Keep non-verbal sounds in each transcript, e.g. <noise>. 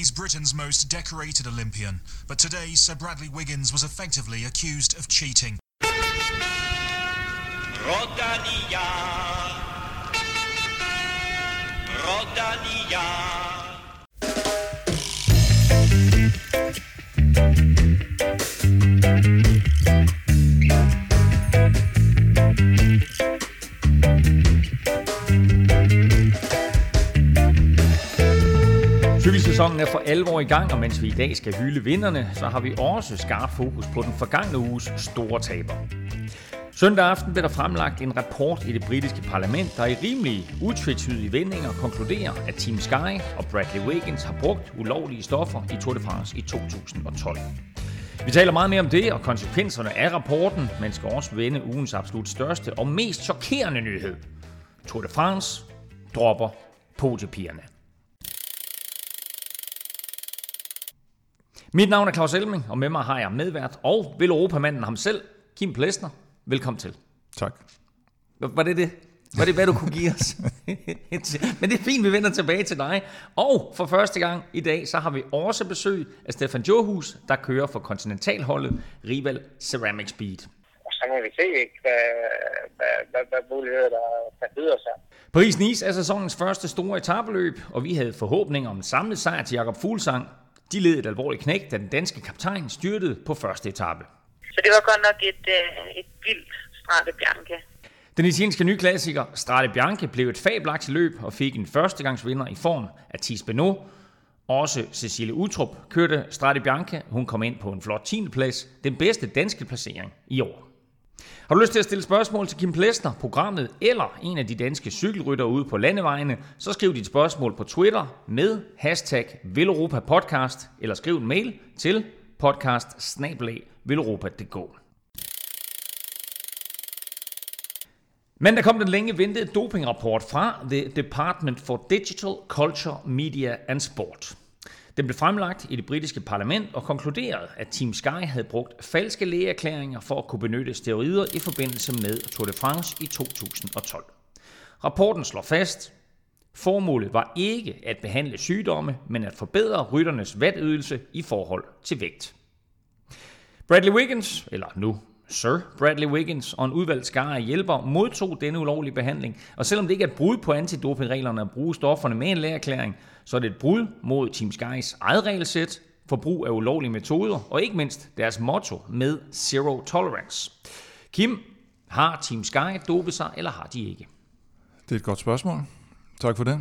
He's Britain's most decorated Olympian, but today Sir Bradley Wiggins was effectively accused of cheating. Sæsonen er for alvor i gang, og mens vi i dag skal hylde vinderne, så har vi også skarp fokus på den forgangne uges store taber. Søndag aften blev der fremlagt en rapport i det britiske parlament, der i rimelig utvetydige vendinger konkluderer, at Team Sky og Bradley Wiggins har brugt ulovlige stoffer i Tour de France i 2012. Vi taler meget mere om det og konsekvenserne af rapporten, men skal også vende ugens absolut største og mest chokerende nyhed. Tour de France dropper podiepigerne. Mit navn er Claus Elming, og med mig har jeg medvært og vil Europamanden ham selv, Kim Plesner. Velkommen til. Tak. Var det det? Var det, hvad du kunne give os? <laughs> Men det er fint, vi vender tilbage til dig. Og for første gang i dag, så har vi også besøg af Stefan Johus, der kører for kontinentalholdet Rival Ceramic Speed. Og så må vi se, hvad, hvad, hvad, hvad muligheder der, der byder sig. Paris-Nice er sæsonens første store etabeløb, og vi havde forhåbninger om en samlet sejr til Jakob Fuglsang. De led et alvorligt knæk, da den danske kaptajn styrtede på første etape. Så det var godt nok et, øh, et vildt Strade Bianca. Den italienske nyklassiker Strade Bianche blev et fabelagtigt løb og fik en førstegangsvinder i form af Thies Benoit. Også Cecilie Utrup kørte Strade Bianche. Hun kom ind på en flot 10. plads, den bedste danske placering i år. Har du lyst til at stille spørgsmål til Kim Plesner, programmet eller en af de danske cykelrytter ude på landevejene, så skriv dit spørgsmål på Twitter med hashtag Podcast eller skriv en mail til podcast Men der kom den længe ventede dopingrapport fra The Department for Digital Culture, Media and Sport. Den blev fremlagt i det britiske parlament og konkluderede, at Team Sky havde brugt falske lægeerklæringer for at kunne benytte steroider i forbindelse med Tour de France i 2012. Rapporten slår fast, Formålet var ikke at behandle sygdomme, men at forbedre rytternes vatydelse i forhold til vægt. Bradley Wiggins, eller nu Sir Bradley Wiggins og en udvalgt skare af hjælper modtog denne ulovlige behandling, og selvom det ikke er et brud på antidopingreglerne at bruge stofferne med en lægerklæring, så er det et brud mod Team Skys eget regelsæt for brug af ulovlige metoder, og ikke mindst deres motto med Zero Tolerance. Kim, har Team Sky dopet sig, eller har de ikke? Det er et godt spørgsmål. Tak for det.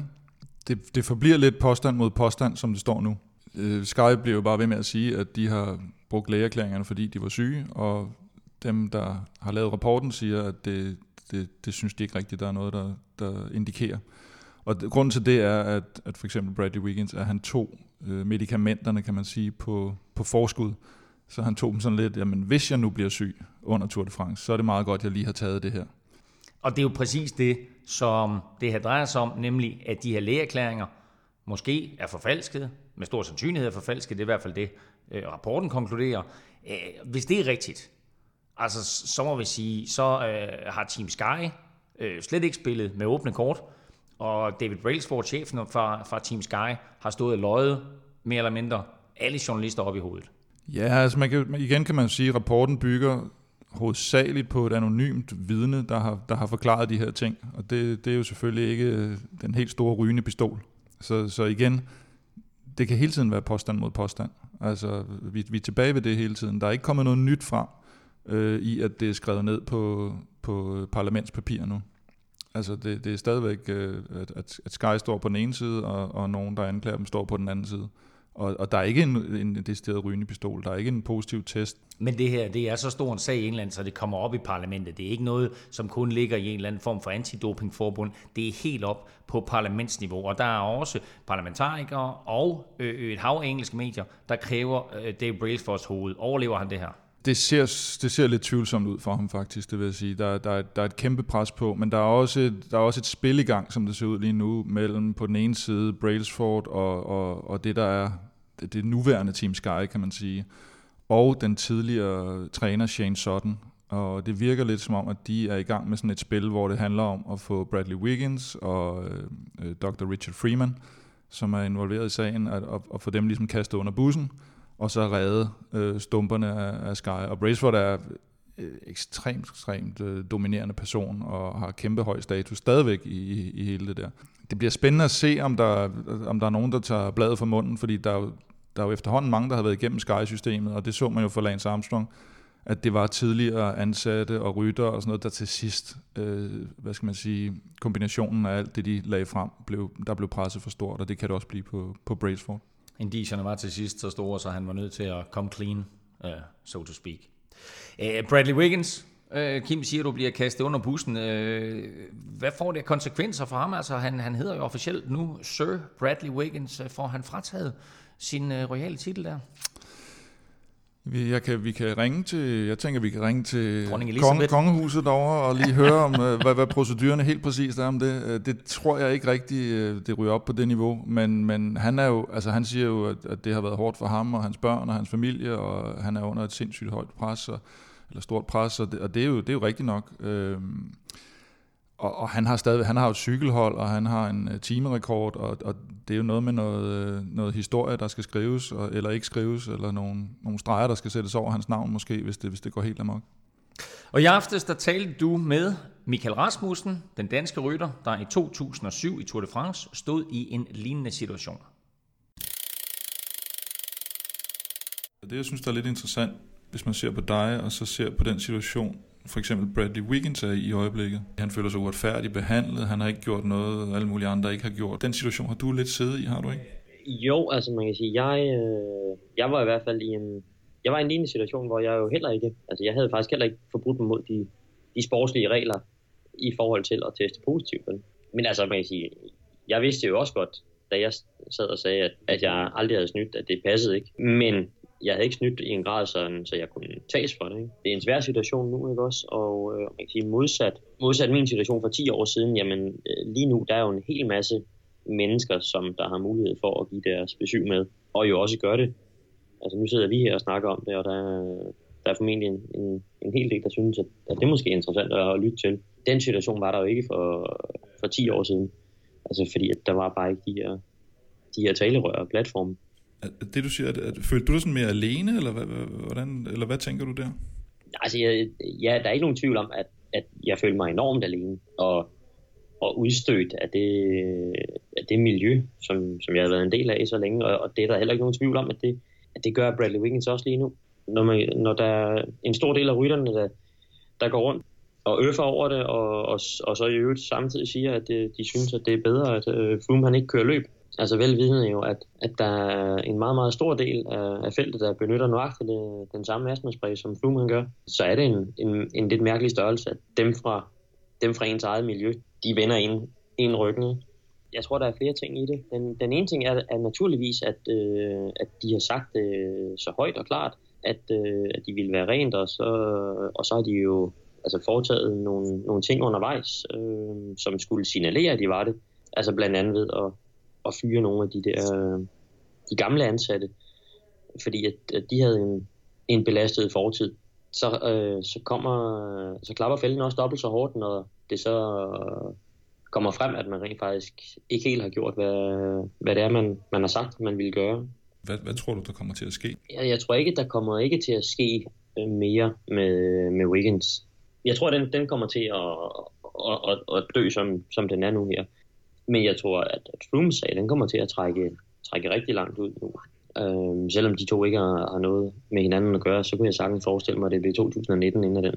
Det, det forbliver lidt påstand mod påstand, som det står nu. Øh, Sky bliver jo bare ved med at sige, at de har brugt lægeerklæringerne, fordi de var syge, og dem, der har lavet rapporten, siger, at det, det, det synes de ikke rigtigt, der er noget, der, der indikerer. Og grunden til det er, at, at for eksempel Bradley Wiggins, at han tog øh, medicamenterne, kan man sige, på, på forskud. Så han tog dem sådan lidt, jamen hvis jeg nu bliver syg under Tour de France, så er det meget godt, at jeg lige har taget det her. Og det er jo præcis det, som det her drejer sig om, nemlig at de her lægeerklæringer måske er forfalskede, med stor sandsynlighed er forfalskede, det er i hvert fald det, øh, rapporten konkluderer. Øh, hvis det er rigtigt, altså så må vi sige, så øh, har Team Sky øh, slet ikke spillet med åbne kort, og David Brailsford, chefen fra, fra Team Sky, har stået og løjet mere eller mindre alle journalister op i hovedet. Ja, altså man kan, igen kan man sige, at rapporten bygger hovedsageligt på et anonymt vidne, der har, der har forklaret de her ting. Og det, det er jo selvfølgelig ikke øh, den helt store rygende pistol. Så, så igen, det kan hele tiden være påstand mod påstand. Altså, vi, vi er tilbage ved det hele tiden. Der er ikke kommet noget nyt frem øh, i, at det er skrevet ned på, på øh, parlamentspapir nu. Altså, det, det er stadigvæk, øh, at, at Sky står på den ene side, og, og nogen, der anklager dem, står på den anden side. Og, og der er ikke en, en decideret rygende pistol. Der er ikke en positiv test. Men det her, det er så stor en sag i England, så det kommer op i parlamentet. Det er ikke noget, som kun ligger i en eller anden form for antidopingforbund. Det er helt op på parlamentsniveau. Og der er også parlamentarikere og øh, et hav af engelske medier, der kræver øh, Dave Brailsfords hoved. Overlever han det her? Det ser, det ser lidt tvivlsomt ud for ham faktisk, det vil jeg sige. Der, der, der er et kæmpe pres på, men der er, også et, der er også et spil i gang, som det ser ud lige nu, mellem på den ene side Brailsford og, og, og det, der er det, det nuværende Team Sky, kan man sige, og den tidligere træner Shane Sutton. Og det virker lidt som om, at de er i gang med sådan et spil, hvor det handler om at få Bradley Wiggins og øh, øh Dr. Richard Freeman som er involveret i sagen, at, at, at få dem ligesom kastet under bussen, og så redde øh, stumperne af, af Sky. Og Braceford er øh, ekstremt, ekstremt øh, dominerende person, og har kæmpe høj status stadigvæk i, i, i hele det der. Det bliver spændende at se, om der, øh, om der er nogen, der tager bladet fra munden, fordi der er jo, der er jo efterhånden mange, der har været igennem Sky-systemet, og det så man jo for Lance Armstrong, at det var tidligere ansatte og rytter og sådan noget, der til sidst, øh, hvad skal man sige, kombinationen af alt det, de lagde frem, blev, der blev presset for stort, og det kan det også blive på, på Braceford. Indicierne var til sidst så store, så han var nødt til at komme clean, uh, so to speak. Uh, Bradley Wiggins, uh, Kim siger, du bliver kastet under bussen. Uh, hvad får det af konsekvenser for ham? Altså, han, han hedder jo officielt nu Sir Bradley Wiggins. Får han frataget sin uh, royale titel der? Vi, jeg kan, vi kan ringe til, jeg tænker, vi kan ringe til konge, kongehuset derovre og lige høre <laughs> om, øh, hvad, hvad procedurerne helt præcist er om det. Øh, Det tror jeg ikke rigtigt, øh, det ryger op på det niveau, men, men han er jo, altså han siger jo, at, at det har været hårdt for ham og hans børn og hans familie, og han er under et sindssygt højt pres, og, eller stort pres, og det, og det, er, jo, det er jo rigtigt nok. Øhm, og, og han har stadig, han har jo et cykelhold, og han har en uh, timerekord, og, og det er jo noget med noget, uh, noget historie, der skal skrives, og, eller ikke skrives, eller nogle, nogle streger, der skal sættes over hans navn måske, hvis det, hvis det går helt amok. Og i aftes, der talte du med Michael Rasmussen, den danske rytter, der i 2007 i Tour de France stod i en lignende situation. Det, jeg synes, der er lidt interessant, hvis man ser på dig, og så ser på den situation, for eksempel Bradley Wiggins er i i øjeblikket. Han føler sig uretfærdigt behandlet, han har ikke gjort noget, alle mulige andre ikke har gjort. Den situation har du lidt siddet i, har du ikke? Jo, altså man kan sige, jeg, øh, jeg var i hvert fald i en, jeg var i en lignende situation, hvor jeg jo heller ikke, altså jeg havde faktisk heller ikke forbrudt mig mod de, de sportslige regler i forhold til at teste positivt. Men, Men altså man kan sige, jeg vidste jo også godt, da jeg sad og sagde, at, at jeg aldrig havde snydt, at det passede ikke. Men jeg havde ikke snydt i en grad, sådan, så jeg kunne tages for det. Ikke? Det er en svær situation nu, ikke også? Og øh, man kan sige, modsat, modsat min situation for 10 år siden, jamen øh, lige nu, der er jo en hel masse mennesker, som der har mulighed for at give deres besøg med, og jo også gør det. Altså nu sidder vi her og snakker om det, og der, der er formentlig en, en, en hel del, der synes, at, at det måske er interessant at lytte til. Den situation var der jo ikke for, for 10 år siden. Altså fordi, at der var bare ikke de her, de her talerør og platforme. At- Det du siger, at, at, følte du dig sådan mere alene, eller hvad, hvad- hvordan, eller hvad tænker du der? Altså, jeg, ja, der er ikke nogen tvivl om, at, at jeg følte mig enormt alene og, og udstødt af det, af det miljø, som, som jeg har været en del af så længe. Og, og det er der heller ikke nogen tvivl om, at det, at det gør Bradley Wiggins også lige nu. Når, man, når der er en stor del af rytterne, der, der går rundt og øffer over det, og, og, og så i øvrigt samtidig siger, at det, de synes, at det er bedre, at øh, Froome han ikke kører løb. Altså velvidende jo, at, at der er en meget, meget stor del af, af feltet, der benytter nøjagtigt det, den samme astmaspray, som Froome gør. Så er det en, en, en lidt mærkelig størrelse, at dem fra, dem fra ens eget miljø, de vender en, en ryggen. Jeg tror, der er flere ting i det. Den, den ene ting er, er naturligvis, at, øh, at de har sagt øh, så højt og klart, at, øh, at de ville være rent, og så, og så har de jo altså foretaget nogle, nogle ting undervejs, øh, som skulle signalere, at de var det. Altså blandt andet ved at, at fyre nogle af de der de gamle ansatte, fordi at, at de havde en, en belastet fortid. Så, øh, så kommer så klapper fælden også dobbelt så hårdt, når det så øh, kommer frem, at man rent faktisk ikke helt har gjort, hvad, hvad det er, man, man har sagt, man ville gøre. Hvad, hvad tror du, der kommer til at ske? Jeg, jeg tror ikke, der kommer ikke til at ske øh, mere med, med Wiggins. Jeg tror, den, den kommer til at, at, at, at dø, som, som den er nu her. Men jeg tror, at, at sag, den kommer til at trække, trække rigtig langt ud nu. Øhm, selvom de to ikke har, har noget med hinanden at gøre, så kunne jeg sagtens forestille mig, at det blev 2019, inden den,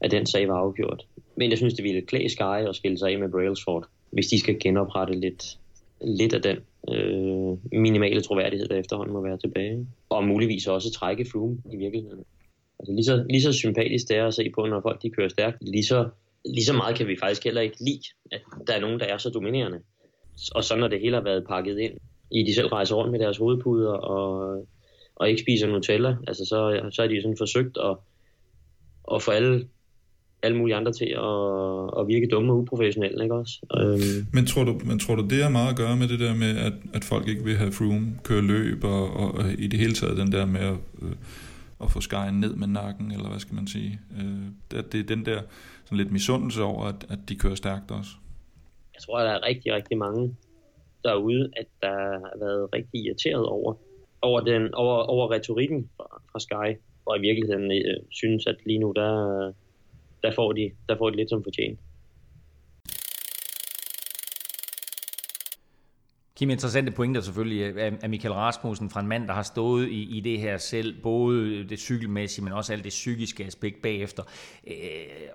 at den sag var afgjort. Men jeg synes, det ville klæde Sky at skille sig af med Brailsford, hvis de skal genoprette lidt, lidt af den øh, minimale troværdighed, der efterhånden må være tilbage. Og muligvis også trække Froome i virkeligheden. Altså lige så, lige så sympatisk det er at se på, når folk de kører stærkt, lige så, lige så meget kan vi faktisk heller ikke lide, at der er nogen, der er så dominerende. Og så når det hele har været pakket ind, i de selv rejser rundt med deres hovedpuder og, og ikke spiser Nutella, altså så, så er de sådan forsøgt at, at få alle, alle mulige andre til at, at virke dumme og uprofessionelle, ikke også? Øhm, Men tror, du, men tror du, det har meget at gøre med det der med, at, at folk ikke vil have Froome køre løb, og, og, og i det hele taget den der med at, øh, at få skyen ned med nakken, eller hvad skal man sige? Øh, at det er den der sådan lidt misundelse over, at, at de kører stærkt også. jeg tror, at der er rigtig, rigtig mange, derude, at der har været rigtig irriteret over, over, den, over, over retorikken fra, fra Sky, og i virkeligheden øh, synes, at lige nu, der, der, får de, der får de lidt som fortjent. Kim, interessante pointer selvfølgelig af Michael Rasmussen fra en mand, der har stået i, i det her selv, både det cykelmæssige, men også alt det psykiske aspekt bagefter. Øh,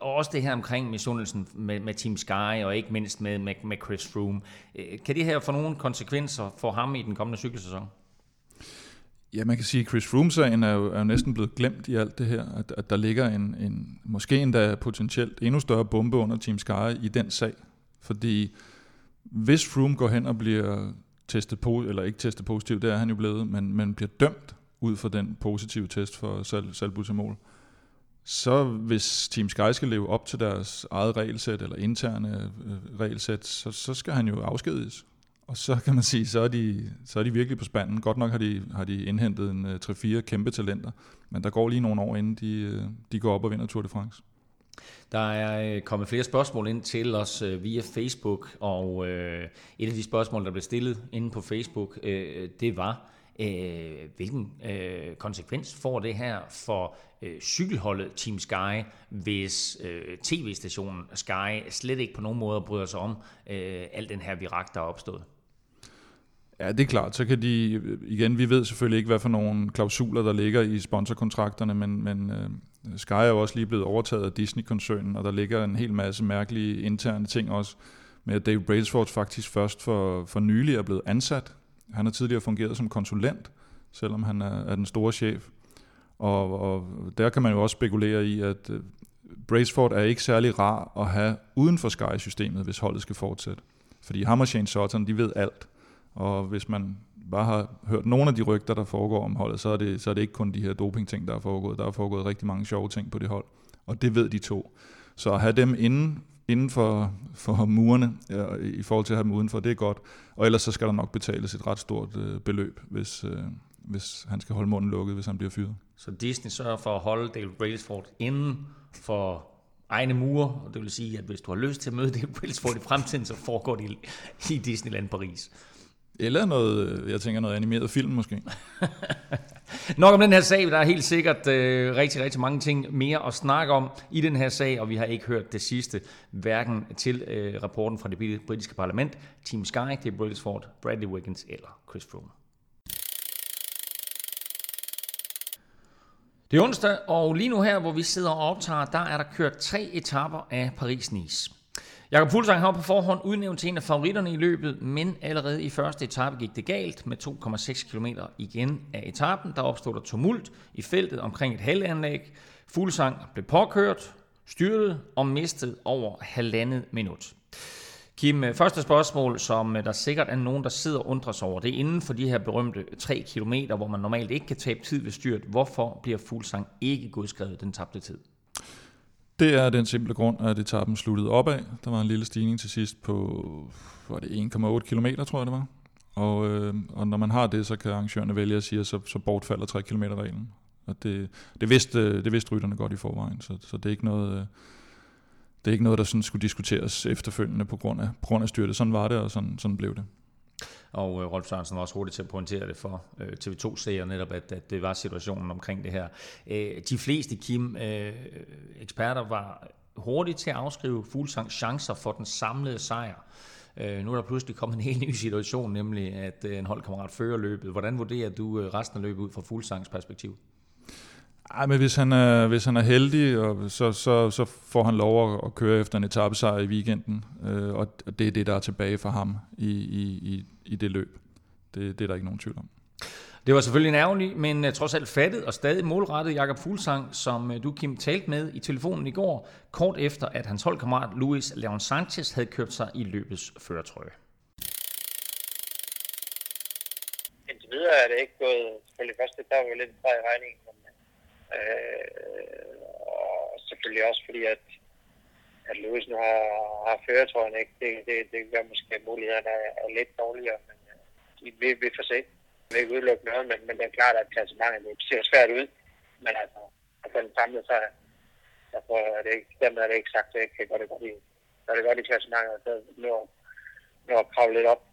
og også det her omkring misundelsen med, med Team Sky, og ikke mindst med, med, med Chris Froome. Øh, kan det her få nogle konsekvenser for ham i den kommende cykelsæson? Ja, man kan sige, at Chris Froome-sagen er jo, er jo næsten blevet glemt i alt det her, at, at der ligger en, en måske endda potentielt endnu større bombe under Team Sky i den sag. Fordi hvis Froome går hen og bliver testet på, eller ikke testet positiv, det er han jo blevet, men, men bliver dømt ud fra den positive test for sal, salbutamol, så hvis Team Sky skal leve op til deres eget regelsæt, eller interne øh, regelsæt, så, så skal han jo afskediges. Og så kan man sige, så er de, så er de virkelig på spanden. Godt nok har de, har de indhentet en øh, 3-4 kæmpe talenter, men der går lige nogle år, inden de, øh, de går op og vinder Tour de France. Der er øh, kommet flere spørgsmål ind til os øh, via Facebook, og øh, et af de spørgsmål, der blev stillet inde på Facebook, det var, hvilken konsekvens får det her for cykelholdet Team Sky, hvis tv-stationen Sky slet ikke på nogen måde bryder sig om al den her virak, der er opstået? Ja, det er klart. Så kan de, igen, vi ved selvfølgelig ikke, hvad for nogle klausuler, der ligger i sponsorkontrakterne, men, men øh, Sky er jo også lige blevet overtaget af Disney-koncernen, og der ligger en hel masse mærkelige interne ting også, med at Dave Brailsford faktisk først for, for nylig er blevet ansat. Han har tidligere fungeret som konsulent, selvom han er, er den store chef. Og, og der kan man jo også spekulere i, at øh, uh, Braceford er ikke særlig rar at have uden for Sky-systemet, hvis holdet skal fortsætte. Fordi ham og Shane Sutton, de ved alt. Og hvis man bare har hørt nogle af de rygter, der foregår om holdet, så er det, så er det ikke kun de her doping-ting, der er foregået. Der er foregået rigtig mange sjove ting på det hold, og det ved de to. Så at have dem inden, inden for, for murene, ja, i forhold til at have dem udenfor, det er godt. Og ellers så skal der nok betales et ret stort øh, beløb, hvis, øh, hvis han skal holde munden lukket, hvis han bliver fyret. Så Disney sørger for at holde David Brailsford inden for egne mure, og det vil sige, at hvis du har lyst til at møde David Brailsford i fremtiden, så foregår det i Disneyland Paris. Eller noget, øh, jeg tænker noget animeret film måske. <laughs> Nok om den her sag, der er helt sikkert øh, rigtig, rigtig mange ting mere at snakke om i den her sag, og vi har ikke hørt det sidste, hverken til øh, rapporten fra det britiske parlament, Team Sky, det er Brailsford, Bradley Wiggins eller Chris Froome. Det er onsdag, og lige nu her, hvor vi sidder og optager, der er der kørt tre etapper af Paris-Nice. Jakob Fuglsang har på forhånd udnævnt til en af favoritterne i løbet, men allerede i første etape gik det galt med 2,6 km igen af etappen. Der opstod der tumult i feltet omkring et halvanlæg. Fuglsang blev påkørt, styrtet og mistet over halvandet minut. Kim, øh, første spørgsmål, som øh, der sikkert er nogen, der sidder og undrer sig over, det er inden for de her berømte 3 km, hvor man normalt ikke kan tabe tid ved styrt. Hvorfor bliver Fuglsang ikke godskrevet den tabte tid? Det er den simple grund, at etappen sluttede opad. Der var en lille stigning til sidst på var det 1,8 km, tror jeg det var. Og, øh, og når man har det, så kan arrangørerne vælge at sige, at så, så bortfalder 3 km reglen. Og det, det, vidste, det vidste rytterne godt i forvejen, så, så det er ikke noget... Øh, det er ikke noget, der sådan skulle diskuteres efterfølgende på grund af, på grund af styrtet. Sådan var det, og sådan, sådan blev det. Og øh, Rolf Sørensen var også hurtigt til at pointere det for øh, TV2-serier netop, at, at det var situationen omkring det her. Øh, de fleste, Kim, øh, eksperter var hurtigt til at afskrive Fuglsangs chancer for den samlede sejr. Øh, nu er der pludselig kommet en <laughs> helt ny situation, nemlig at øh, en holdkammerat fører løbet. Hvordan vurderer du øh, resten af løbet ud fra Fuglsangs perspektiv? Ej, men hvis han er, hvis han er heldig, og så, så, så får han lov at, at køre efter en etappesejr i weekenden, øh, og det er det, der er tilbage for ham i, i, i, i det løb. Det, det er der ikke nogen tvivl om. Det var selvfølgelig ærgerligt, men uh, trods alt fattet og stadig målrettet Jakob Fuglsang, som uh, du, Kim, talte med i telefonen i går, kort efter, at hans holdkammerat Luis Leon Sanchez havde købt sig i løbets førertrøje. Indtil videre er det ikke gået, selvfølgelig første der var lidt fra i regningen, Øh, og selvfølgelig også fordi, at, at Lewis nu har, har føretrøjen, ikke? Det, det, det gør måske, at mulighederne er, er lidt dårligere, men øh, vi, vi får se. Vi vil ikke udelukke noget, men, men det er klart, at klassementet det ser svært ud. Men altså, altså den samlede så derfor er det ikke, dermed er det ikke sagt, at jeg kan gøre det godt i, gør det godt i klassementet, så nå, nå at kravle lidt op.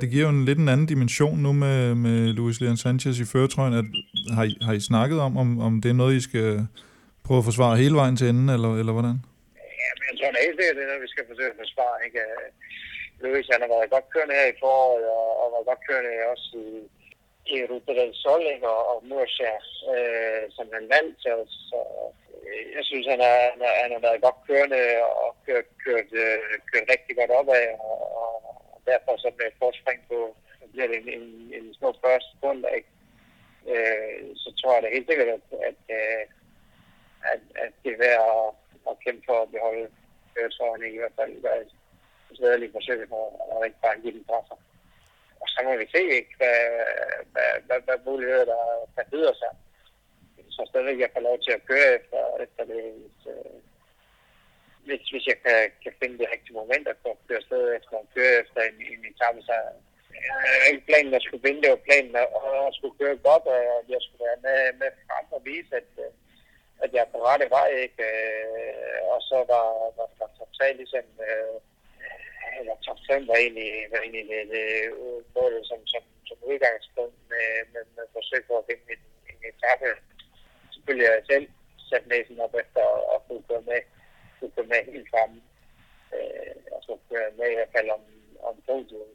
Det giver jo en lidt en anden dimension nu med, med Luis Leon Sanchez i førtrøjen. At, har, I, har I snakket om, om, om det er noget, I skal prøve at forsvare hele vejen til enden, eller, eller hvordan? Ja, men jeg tror da helt sikkert, det er noget, vi skal forsøge at forsvare. Ikke? Øh, Louis, han har været godt kørende her i foråret, og, og været godt kørende også i, i Ruta del Sol ikke? og, og Murcia, øh, som han vandt. Så, så øh, jeg synes, han har, han, har, han har været godt kørende og kørt, kørt, øh, kørt rigtig godt opad, og, og derfor så med et kort spring på, bliver det en, en, en stor første grund, ikke? Øh, så tror jeg da helt sikkert, at, at, øh, at, at, det er værd at, at kæmpe for at beholde køretøjerne i hvert fald svædelige forsøg for at ikke bare give den fra sig. Og så må vi se, ikke, hvad, hvad, hvad, hvad muligheder der, der byder sig. Så stadigvæk jeg får lov til at køre efter, efter det, øh, hvis, hvis, jeg kan, kan finde det rigtige moment at få køre afsted efter at køre efter en, en etape, så øh, ikke planen at skulle vinde, det var planen at, at skulle køre godt, og at jeg skulle være med, med frem og vise, at, at jeg er på rette vej, ikke? Øh, og så var, var, var top 3 ligesom øh, eller top 5 var egentlig, var egentlig det, det målet som, som, som udgangspunkt med, med, med forsøg på at vinde en, en etape. Selvfølgelig har jeg selv sat næsen op efter at kunne gå med, kunne gå med helt frem. Øh, og så jeg med i hvert fald om, om podiet.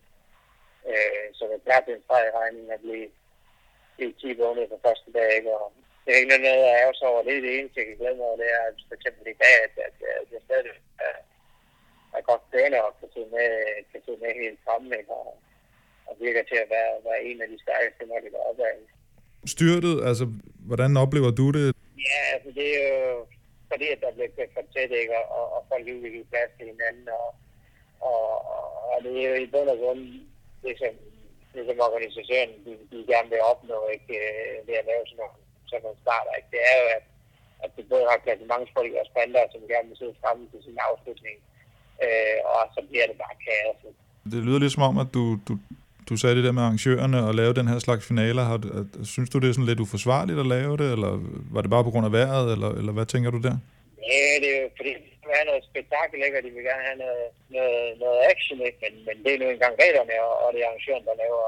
Øh, så det er klart, det er en fejl regning at blive, blive 10 måneder på første dag. Ikke? Og det er ikke noget, jeg er også over. Det er det eneste, jeg kan glæde mig over. Det er at for eksempel i dag, at, at, at jeg stadig er, er godt kørende og kan sidde med, kan sidde med helt fremme, ikke? Og, og virker til at være, være en af de stærkeste, når det går opad. Styrtet, altså, hvordan oplever du det? Ja, altså det er jo fordi, at der bliver kørt for tæt, ikke? Og, og folk udvikler plads til hinanden, og, og, og det er jo i bund og grund, ligesom, ligesom organisationen, de, de gerne vil opnå, ikke? Øh, ved at lave sådan nogle, sådan nogle starter, ikke? Det er jo, at, at det både har klassementsfolk og sprinter, som gerne vil sidde fremme til sin afslutning, øh, og så bliver det bare kaos. Det lyder ligesom om, at du, du, du sagde det der med arrangørerne og lave den her slags finaler. Har, synes du, det er sådan lidt uforsvarligt at lave det, eller var det bare på grund af vejret, eller, eller hvad tænker du der? Ja, det er jo fordi, de vil have noget spektakel, ikke? og de vil gerne have noget, noget, noget action, ikke? Men, men det er nu engang reglerne, og, og det er arrangøren, der laver,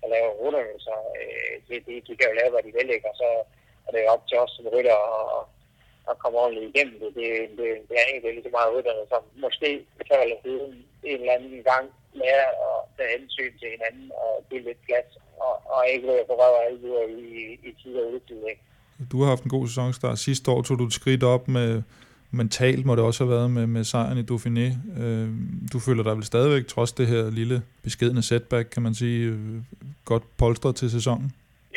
der laver ruterne, så øh, de, de, de, kan jo lave, hvad de vil, ikke? og så er det op til os som rytter og, at komme ordentligt igennem det. Det, det, det er egentlig lige så meget rytterne, som måske før eller siden en eller anden gang lærer at tage hensyn til hinanden og give lidt plads, og, og ikke være på røv og alvor i, i tid og udtid. Du har haft en god sæsonstart. Sidste år tog du et skridt op med, mentalt må det også have været med, med sejren i Dauphiné. Øh, du føler dig vel stadigvæk, trods det her lille beskedende setback, kan man sige, øh, godt polstret til sæsonen?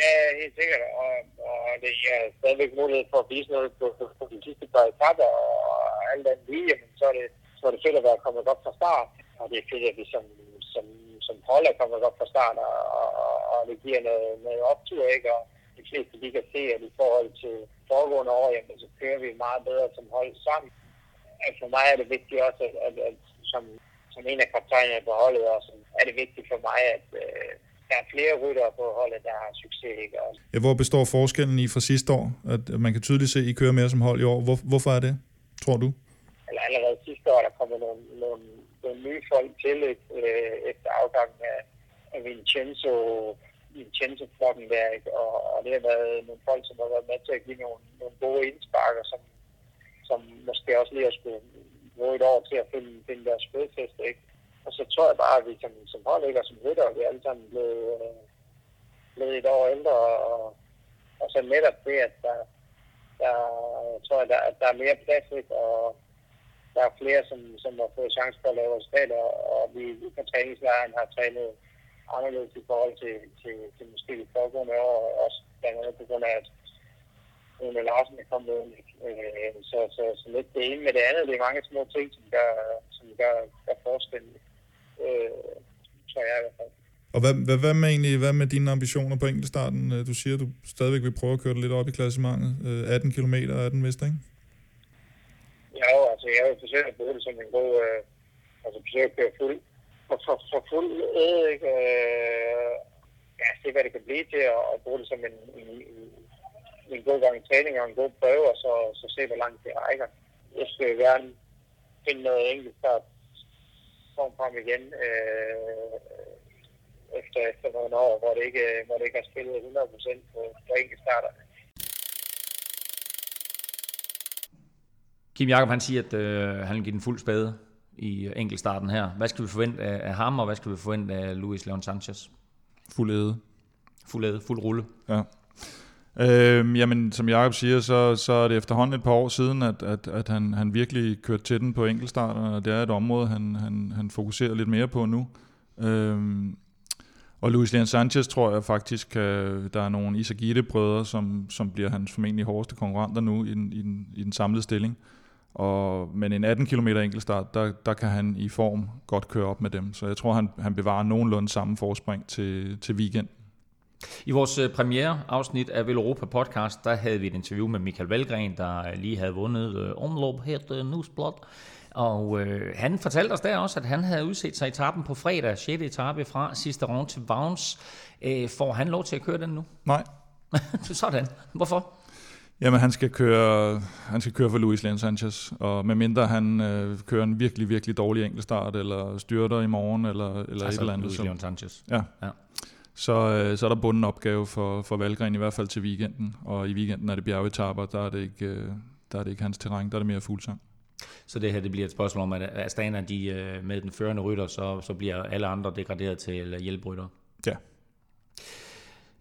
Ja, helt sikkert. Og, og det er stadigvæk mulighed for at vise noget på, på, på de sidste par etapper, og alt den vilje, men så er det, så er det fedt at være kommet godt fra start. Og det er fedt, at vi som, som, som hold er kommet godt fra start, og, og, og det giver noget, noget optur, ikke? Og de fleste de kan se, at i forhold til foregående år, jamen, så kører vi meget bedre som hold sammen. At for mig er det vigtigt også, at, at, at som, som en af kaptajnerne på holdet, også, er det vigtigt for mig, at øh, der er flere ryttere på holdet, der har succes. Ikke? Og Ja, hvor består forskellen i fra sidste år? At man kan tydeligt se, at I kører mere som hold i år. Hvor, hvorfor er det, tror du? eller allerede sidste år, der kommer nogle, nogle, nogle nye folk til ikke? Øh, efter afgangen af, af Vincenzo, Vincenzo Flottenberg. Og, og det har været nogle folk, som har været med til at give nogle, nogle gode indsparker, som, som måske også lige har skulle bruge et år til at finde, finde deres fodfæste, ikke? Og så tror jeg bare, at vi som, som hold, ikke? og som rytter, vi er alle sammen blevet, øh, blevet et år ældre, og, og så netop det, at der, der jeg tror jeg, der, at der er mere plads, ikke? og der er flere, som, som har fået chance for at lave resultater, og vi på træningslejren har trænet anderledes i forhold til, til, til måske de foregående år, også blandt andet på grund af, at Rune Larsen er kommet ind. Øh, så, så, så lidt det ene med det andet, det er mange små ting, som gør, som gør, gør forskel. Øh, tror jeg i hvert fald. Og hvad, hvad, hvad, med egentlig, hvad med dine ambitioner på enkeltstarten? Øh, du siger, at du stadigvæk vil prøve at køre det lidt op i klassementet. Øh, 18 km er den vist, ikke? Altså jeg vil forsøge at bruge det som en god, øh, altså forsøge at køre fuld, for, for, for fuld æde, ikke? Øh, ja, se hvad det kan blive til, og, og bruge det som en, en, en, en god gang i træning og en god prøve, og så, så se hvor langt det rækker. Jeg skal gerne finde noget enkelt der form frem igen. Øh, efter, efter nogle år, hvor det ikke, hvor det ikke har spillet 100% på, på enkeltstarterne. Kim Jakob han siger, at øh, han vil give den fuld spade i enkeltstarten her. Hvad skal vi forvente af, af ham, og hvad skal vi forvente af Luis Leon Sanchez? Fuld æde. Fuld æde, fuld rulle. Ja. Øhm, jamen, som Jacob siger, så, så er det efterhånden et par år siden, at, at, at han, han virkelig kørte til den på enkeltstarterne, og det er et område, han, han, han fokuserer lidt mere på nu. Øhm, og Luis Leon Sanchez tror jeg faktisk, øh, der er nogle Isagite-brødre, som, som bliver hans formentlig hårdeste konkurrenter nu i den, i den, i den samlede stilling. Og, men en 18 km enkeltstart, der, der kan han i form godt køre op med dem. Så jeg tror, han, han bevarer nogenlunde samme forspring til, til weekend. I vores øh, premiere afsnit af Europa podcast, der havde vi et interview med Michael Valgren, der lige havde vundet øh, omlop her til Newsblad. Og øh, han fortalte os der også, at han havde udset sig etappen på fredag, 6. etape fra sidste runde til Vagns. Øh, får han lov til at køre den nu? Nej. <laughs> Sådan. Hvorfor? Jamen, han skal køre, han skal køre for Luis Leon Sanchez, og medmindre han øh, kører en virkelig, virkelig dårlig enkeltstart, eller styrter i morgen, eller, eller altså, et eller andet. Luis Leon Sanchez. ja. Ja. Så, øh, så er der bunden opgave for, for Valgren, i hvert fald til weekenden. Og i weekenden er det bjergetapper, der er det ikke, øh, der er det ikke hans terræn, der er det mere fuldsang. Så det her det bliver et spørgsmål om, at Astana de, øh, med den førende rytter, så, så bliver alle andre degraderet til hjælprytter. Ja.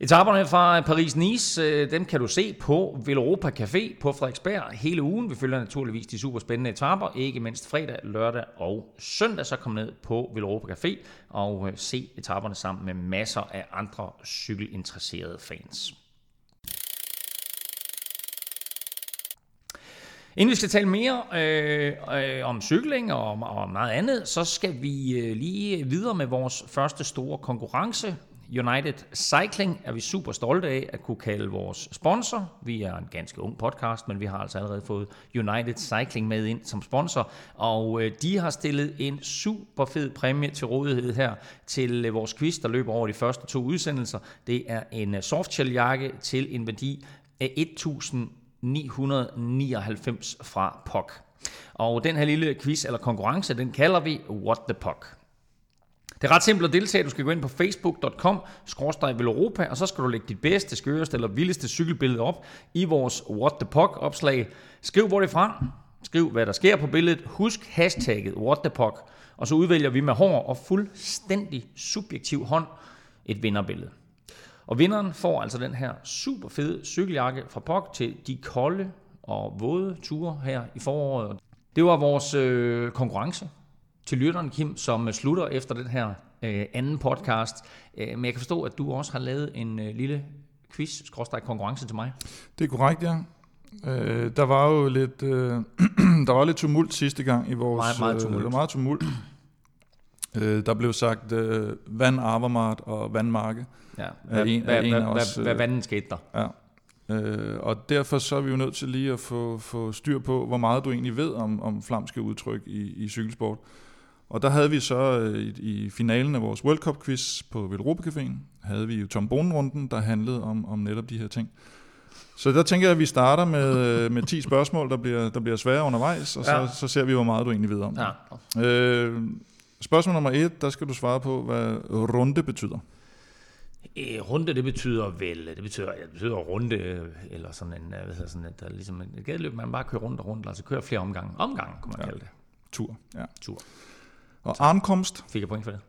Etaperne fra Paris-Nice, øh, dem kan du se på Villeuropa Café på Frederiksberg hele ugen. Vi følger naturligvis de super spændende etaper, ikke mindst fredag, lørdag og søndag. Så kom ned på Villeuropa Café og øh, se etaperne sammen med masser af andre cykelinteresserede fans. Inden vi skal tale mere øh, øh, om cykling og om, og meget andet, så skal vi øh, lige videre med vores første store konkurrence. United Cycling er vi super stolte af at kunne kalde vores sponsor. Vi er en ganske ung podcast, men vi har altså allerede fået United Cycling med ind som sponsor, og øh, de har stillet en super fed præmie til rådighed her til øh, vores quiz, der løber over de første to udsendelser. Det er en øh, softshell-jakke til en værdi af 1999 fra POC. Og den her lille quiz eller konkurrence, den kalder vi What the Puck. Det er ret simpelt at deltage. Du skal gå ind på facebook.com Europa, og så skal du lægge dit bedste, skøreste eller vildeste cykelbillede op i vores What the Puck opslag. Skriv hvor det er fra. Skriv hvad der sker på billedet. Husk hashtagget What the Puck, Og så udvælger vi med hård og fuldstændig subjektiv hånd et vinderbillede. Og vinderen får altså den her super fede cykeljakke fra Pok til de kolde og våde ture her i foråret. Det var vores øh, konkurrence til lytteren, Kim, som slutter efter den her øh, anden podcast. Øh, men jeg kan forstå, at du også har lavet en øh, lille quiz konkurrence til mig. Det er korrekt, ja. Øh, der var jo lidt, øh, <clears throat> der var lidt tumult sidste gang i vores... Meget, meget tumult. Øh, meget tumult. Øh, der blev sagt øh, vand Avermart og vandmarke. Ja, hvad, en, hvad, en hvad, os, hvad, hvad vanden skete der? Ja. Øh, og derfor så er vi jo nødt til lige at få, få styr på, hvor meget du egentlig ved om, om flamske udtryk i, i cykelsport. Og der havde vi så øh, i, i finalen af vores World Cup quiz på Velropa Caféen, havde vi jo Tom Bonen-runden, der handlede om, om netop de her ting. Så der tænker jeg, at vi starter med, øh, med 10 spørgsmål, der bliver, der bliver svære undervejs, og så, Ja. så ser vi, hvor meget du egentlig ved om det. Ja. Øh, spørgsmål nummer et, der skal du svare på, hvad runde betyder. Øh, runde, det betyder vel, det betyder, ja, det betyder runde, øh, eller sådan en, hvad hedder sådan et, der er ligesom et gadeløb, man bare kører rundt og rundt, altså kører flere omgange. Omgange, kunne man ja. kalde det. Tur. Ja. Tur. Og ankomst, Fik jeg point for det?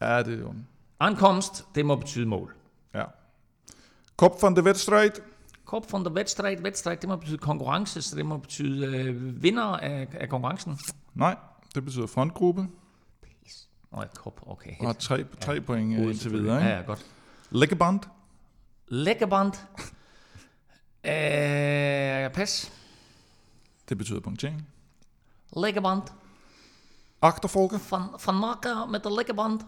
ja, det er jo... Ankomst, det må betyde mål. Ja. Kop van de wedstrijd, Kop von der Wedstrijd, Wedstrijd, det må betyde konkurrence, så det må betyde øh, vinder af, af konkurrencen. nej, det betyder frontgruppe, Åh, oh, kop, okay. og tre, tre point øh, Hovedet indtil videre. Ikke? Ja, ja, godt. Lækkeband, Lækkerband. Øh, pas. det betyder punktering. Lækkerband. Agterfolke, Van, van Marker med der lækkerband.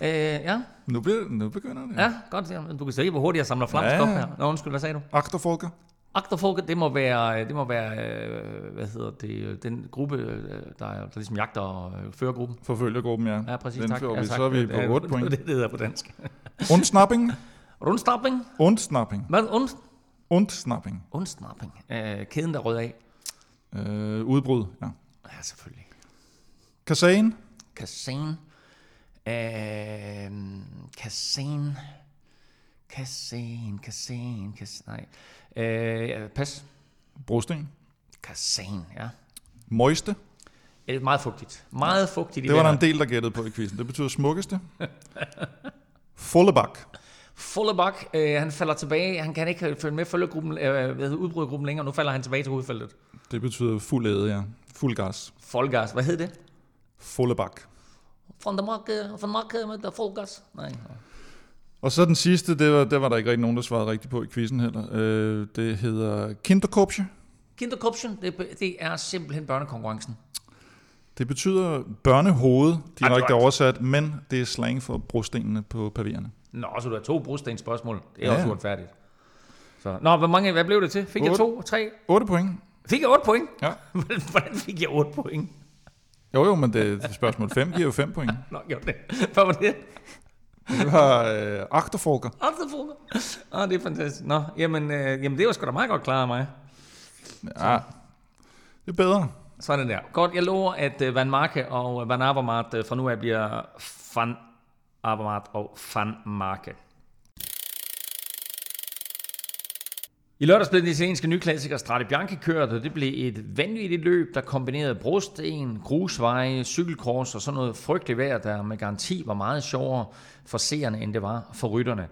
Øh, ja, nu, bliver, nu begynder det. ja, godt. Ja. Du kan se, hvor hurtigt jeg samler flamsk Ja, ja. her. Nå, undskyld, hvad sagde du? Agterfolket, det må være, det må være hvad hedder det, den gruppe, øh, der, er, der ligesom jagter øh, førergruppen. forfølgergruppen, ja. Ja, præcis, Den tak. får Ja, vi, tak. så er vi på 8 point. Det, det hedder på dansk. <laughs> Undsnapping, Rundstapping. undsnapping, Hvad? Und, undsnapping. undsnapping. Øh, kæden, der rød af. Øh, udbrud, ja. Ja, selvfølgelig. Kasan, Kassan. Øh, Kassan. Kassan, Kassan, Kassan. Nej. Øh, ja, pas. Brosten. Kassan, ja. Moiste. Det er meget fugtigt. Meget fugtigt i Det var der en del, der gættede på i quizzen. Det betyder smukkeste. <laughs> Fullebak. Fullebak, øh, han falder tilbage. Han kan ikke følge med følgegruppen, øh, udbrydergruppen længere. Nu falder han tilbage til hovedfeltet. Det betyder fuld æde, ja. Fuld gas. Folgas, hvad hed det? Fullebak. Von der Marke, von Marke med der Folgas. Nej. Og så den sidste, det var, det var der ikke rigtig nogen, der svarede rigtigt på i quizzen heller. Øh, det hedder Kinderkopje. Kinderkopschen, det, det er simpelthen børnekonkurrencen. Det betyder børnehoved, direkte Akkurat. oversat, men det er slang for brostenene på paviererne. Nå, så du har to brostens spørgsmål. Det er Ja. også uretfærdigt. Så, nå, hvor mange, hvad blev det til? Fik jeg Otte. to, tre? 8 point. Fik jeg 8 point? Ja. <laughs> Hvordan fik jeg 8 point? Jo, jo, men det, spørgsmål 5 giver jo 5 point. <laughs> Nå, gjorde det. Hvad var det? Det var øh, Achterfolker. Alterfolker. Åh, oh, det er fantastisk. Nå, jamen, øh, jamen det var sgu da meget godt klaret af mig. Ja, det er bedre. Sådan der. Godt, jeg lover, at uh, Van Marke og uh, Van Avermaet uh, fra nu af bliver Van Avermaet og Van Marke. I lørdags blev den italienske nyklassiker Strade Bianche kørt, og det blev et vanvittigt løb, der kombinerede brosten, grusveje, cykelkors og sådan noget frygteligt vejr, der med garanti var meget sjovere for seerne, end det var for rytterne.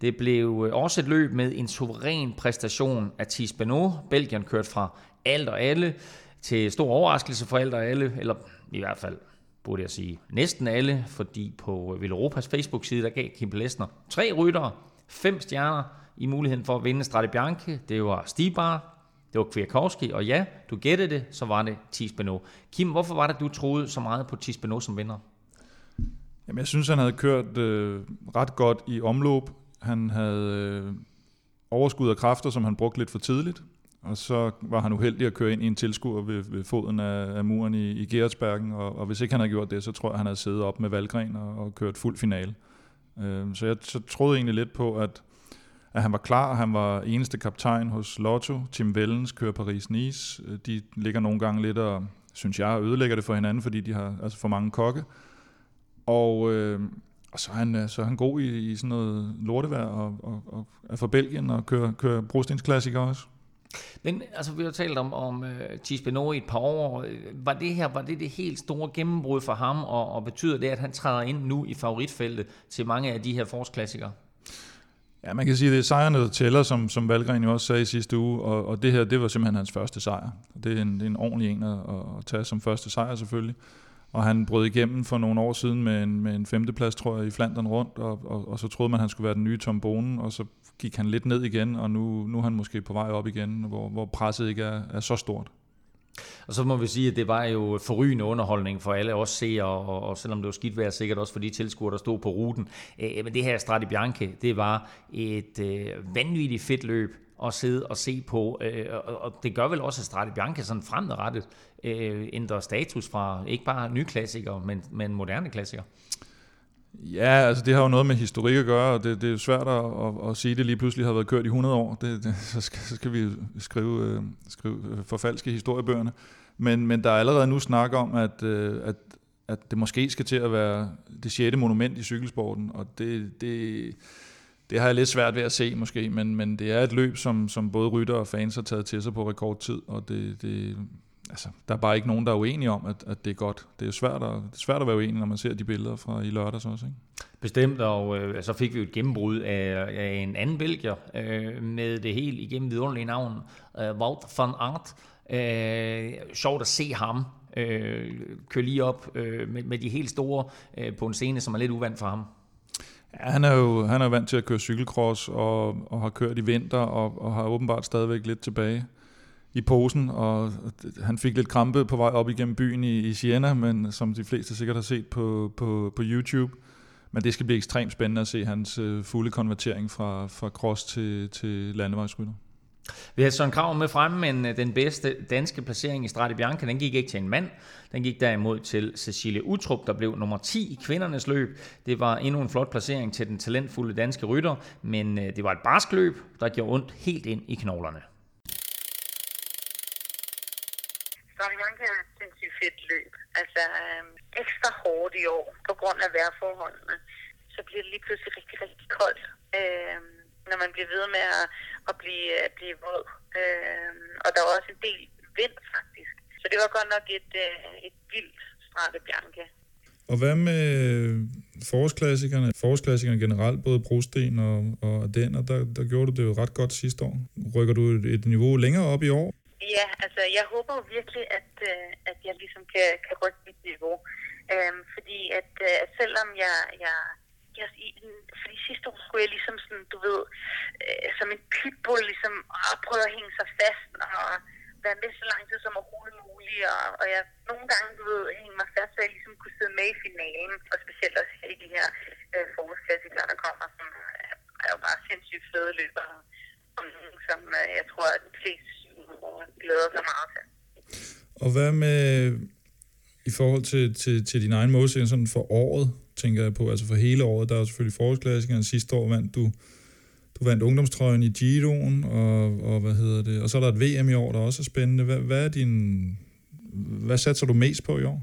Det blev også et løb med en suveræn præstation af Thies Benoit. Belgien kørte fra alt og alle til stor overraskelse for alt og alle, eller i hvert fald burde jeg sige næsten alle, fordi på Villeuropas Facebook-side, der gav Kim Plesner tre ryttere, fem stjerner i muligheden for at vinde Strade Bianche. Det var Stibar, det var Kwiatkowski, og ja, du gættede det, så var det Tisbeno. Kim, hvorfor var det, du troede så meget på Tisbeno som vinder? Jamen, jeg synes, han havde kørt øh, ret godt i omløb. Han havde øh, overskud af kræfter, som han brugte lidt for tidligt. Og så var han uheldig at køre ind i en tilskuer ved, ved foden af, af muren i, i Gerardsbergen. Og, og hvis ikke han havde gjort det, så tror jeg, han havde siddet op med Valgren og, og kørt fuld finale. Øh, så jeg så troede egentlig lidt på, at, at han var klar, og han var eneste kaptajn hos Lotto. Tim Vellens kører Paris-Nice. De ligger nogle gange lidt og, synes jeg, ødelægger det for hinanden, fordi de har altså for mange kokke. Og, øh, og så, er han, øh, så er han god i, i sådan noget lortevejr, og, og, og er fra Belgien og kører, kører brostensklassikere også. Men altså, vi har talt om, om øh, uh, Thies Benoit i et par år. Var det her var det, det helt store gennembrud for ham, og, og betyder det, at han træder ind nu i favoritfeltet til mange af de her forårsklassikere? Ja, man kan sige, at det er sejrene, der tæller, som, som Valgren jo også sagde i sidste uge, og, og det her, det var simpelthen hans første sejr. Det er en, det er en ordentlig en at, at tage som første sejr selvfølgelig. Og han brød igennem for nogle år siden med en, med en femteplads, tror jeg, i Flandern rundt, og, og, og så troede man, at han skulle være den nye Tom Bonen, og så gik han lidt ned igen, og nu, nu er han måske på vej op igen, hvor, hvor presset ikke er, er så stort. Og så må vi sige, at det var jo forrygende underholdning for alle os seere, og, og selvom det var skidt vejr, sikkert også for de tilskuere, der stod på ruten. Øh, men det her Strati Bianche, det var et øh, vanvittigt fedt løb at sidde og se på, øh, og, og det gør vel også, at Strati Bianche sådan fremadrettet øh, ændrer status fra ikke bare nye klassikere, men, men moderne klassikere. Ja, altså det har jo noget med historik at gøre, og det, det er jo svært at, at, at sige, at det lige pludselig har været kørt i 100 år. Det, det, så, skal, så skal vi skrive, øh, skrive øh, forfalske historiebøgerne. Men, men der er allerede nu snak om, at, øh, at, at det måske skal til at være det sjette monument i cykelsporten, og det, det, det har jeg lidt svært ved at se måske, men, men det er et løb, som, som både rytter og fans har taget til sig på rekordtid, og det, det, altså, der er bare ikke nogen, der er uenige om, at, at det er godt. Det er svært at, det er svært at være uenig, når man ser de billeder fra i lørdags også. Ikke? Bestemt, og øh, så fik vi jo et gennembrud af, af en anden belgier øh, med det helt igennem vidunderlige navn, øh, Wout van Aert. Øh, sjovt at se ham øh, køre lige op øh, med, med de helt store øh, på en scene, som er lidt uvandt for ham. Ja, han er jo han er vant til at køre cykelcross og, og har kørt i vinter og, og har åbenbart stadigvæk lidt tilbage i posen, og han fik lidt krampe på vej op igennem byen i, i Siena, men som de fleste sikkert har set på, på, på YouTube. Men det skal blive ekstremt spændende at se hans øh, fulde konvertering fra, fra cross til, til landevejsrytter. Vi havde Søren Krav med fremme, men øh, den bedste danske placering i Strade Bianca, den gik ikke til en mand. Den gik derimod til Cecilie Utrup, der blev nummer 10 i kvindernes løb. Det var endnu en flot placering til den talentfulde danske rytter, men øh, det var et barsk løb, der gjorde ondt helt ind i knoglerne. Strade Bianca er et sindssygt fedt løb. Altså, øh, ekstra ekstra hårdt i år på grund af vejrforholdene. Så bliver det lige pludselig rigtig, rigtig koldt, øh, når man bliver ved med at, at blive, at blive våd. Øh, og der var også en del vind faktisk. Så det var godt nok et, øh, et vildt Strade Bianca. Og hvad med forårsklassikerne? Forårsklassikerne generelt, både Brosten og, og den, og der, der gjorde du det jo ret godt sidste år. Rykker du et, et niveau længere op i år? Ja, altså jeg håber jo virkelig, at, øh, at jeg ligesom kan, kan rykke mit niveau. Øhm, fordi at, øh, at selvom jeg, jeg, jeg i, fordi sidste år skulle jeg ligesom sådan, du ved, øh, som en pitbull ligesom at prøve at hænge sig fast og være med så lang tid som overhovedet muligt. Og, og jeg nogle gange, du ved, hænge mig fast, så jeg ligesom kunne sidde med i finalen. Og specielt også i de her øh, forårsklassikere, der kommer, som er, er jo bare sindssygt fede løber. Som øh, jeg tror, at de fleste glæder sig meget til. Og hvad med i forhold til, til, til din egen målsætning sådan for året, tænker jeg på, altså for hele året, der er jo selvfølgelig forårsklassikeren. Sidste år vandt du, du vandt ungdomstrøjen i Giroen, og, og hvad hedder det, og så er der et VM i år, der også er spændende. Hvad, hvad er din, hvad satser du mest på i år?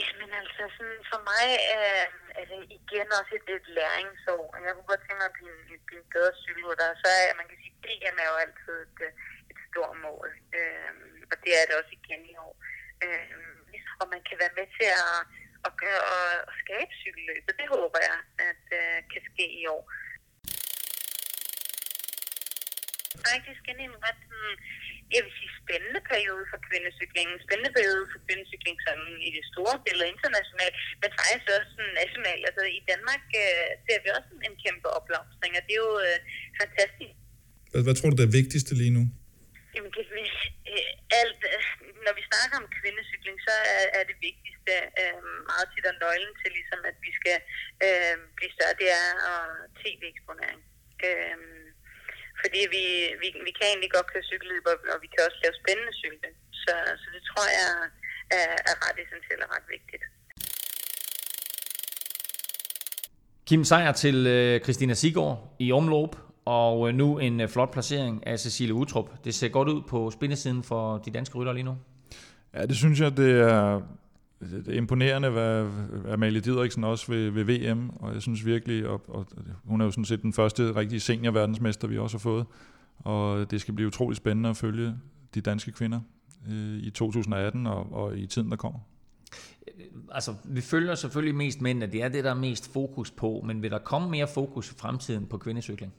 Jamen altså, sådan for mig er, er det igen også et, et læringsår. Jeg kunne godt tænke mig at blive, blive en bedre cykelrytter. Så er, man kan sige, DM er jo altid et, et stort mål. Øh, og det er det også igen i år. Øh, og man kan være med til at, at, gøre, at skabe cykelløbet. Det håber jeg, at øh, kan ske i år. Faktisk ind i en ret, mm, jeg vil sige, spændende periode for kvindecyklingen. Spændende periode for kvindecykling sådan i det store billede internationalt, men faktisk også nationalt. Altså i Danmark øh, ser vi også en kæmpe opblomstring, og det er jo øh, fantastisk. Hvad, hvad tror du, der er vigtigste lige nu? Jamen, det, øh, alt, øh, når vi snakker om kvindecykling, så er, er det vigtigste øh, meget tit og nøglen til, ligesom, at vi skal øh, blive større, det er og tv-eksponering. Øh, fordi vi, vi, vi kan egentlig godt køre cykelløb, og vi kan også lave spændende cykler. Så, så det tror jeg er, er ret essentielt og ret vigtigt. Kim Sejer til øh, Christina Sigård i omløb, og øh, nu en øh, flot placering af Cecilie Utrup. Det ser godt ud på spindesiden for de danske rytter lige nu. Ja, det synes jeg, det er, det er imponerende, hvad Amalie Didriksen også ved, ved VM, og jeg synes virkelig, og, og hun er jo sådan set den første rigtige senior-verdensmester, vi også har fået, og det skal blive utrolig spændende at følge de danske kvinder øh, i 2018 og, og i tiden, der kommer. Altså, vi følger selvfølgelig mest mænd, det er det, der er mest fokus på, men vil der komme mere fokus i fremtiden på kvindecykling?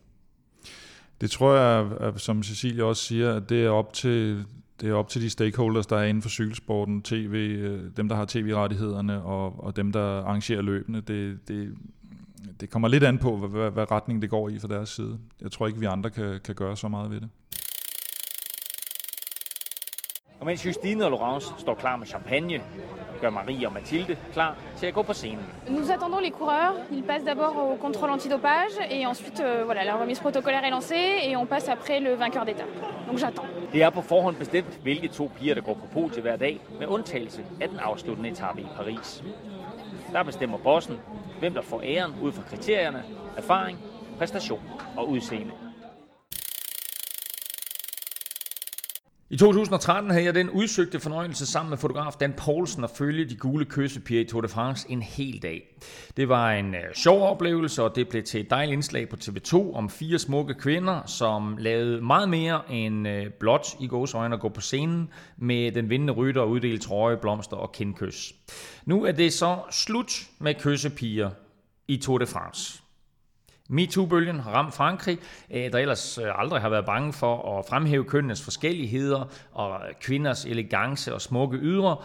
Det tror jeg, at, som Cecilie også siger, at det er op til det er op til de stakeholders, der er inden for cykelsporten, TV, øh, dem der har tv-rettighederne og, og dem der arrangerer løbende. Det, det, det kommer lidt an på, hvad, hvad retning det går i fra deres side. Jeg tror ikke, vi andre kan, kan gøre så meget ved det. Og mens Justine og Laurence står klar med champagne, gør Marie og Mathilde klar til at gå på scenen. Nous attendons les coureurs. Ils passent d'abord au contrôle antidopage et ensuite euh, voilà, la remise protocolaire est lancée et on passe après le vainqueur d'étape. Donc j'attends. Det er på forhånd bestemt, hvilke to piger, der går på podiet hver dag, med undtagelse af den afsluttende etape i Paris. Der bestemmer bossen, hvem der får æren ud fra kriterierne, erfaring, præstation og udseende. I 2013 havde jeg den udsøgte fornøjelse sammen med fotograf Dan Poulsen at følge de gule kyssepiger i Tour de France en hel dag. Det var en øh, sjov oplevelse, og det blev til et dejligt indslag på TV2 om fire smukke kvinder, som lavede meget mere end øh, blot i gåsøjne at gå på scenen med den vindende rytter og uddele trøje, blomster og kindkys. Nu er det så slut med kyssepiger i Tour de France. MeToo-bølgen har ramt Frankrig, øh, der ellers øh, aldrig har været bange for at fremhæve kønnenes forskelligheder og kvinders elegance og smukke ydre.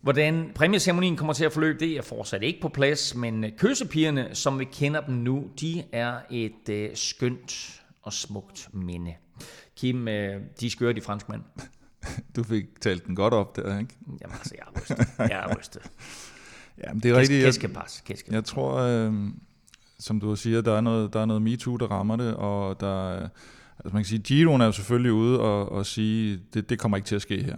Hvordan præmieceremonien kommer til at forløbe, det er fortsat ikke på plads, men øh, kyssepigerne, som vi kender dem nu, de er et øh, skønt og smukt minde. Kim, øh, de skøre de franskmænd. <laughs> Du fik talt den godt op der, ikke? Jamen altså, jeg er rystet. Jeg er rystet. <laughs> Jamen, det er rigtigt. Kæskepas. Kæskepas. Jeg tror, øh, som du siger, der er noget, der er noget MeToo, der rammer det, og der, altså man kan sige, Giroen er jo selvfølgelig ude og, og sige, det, det kommer ikke til at ske her.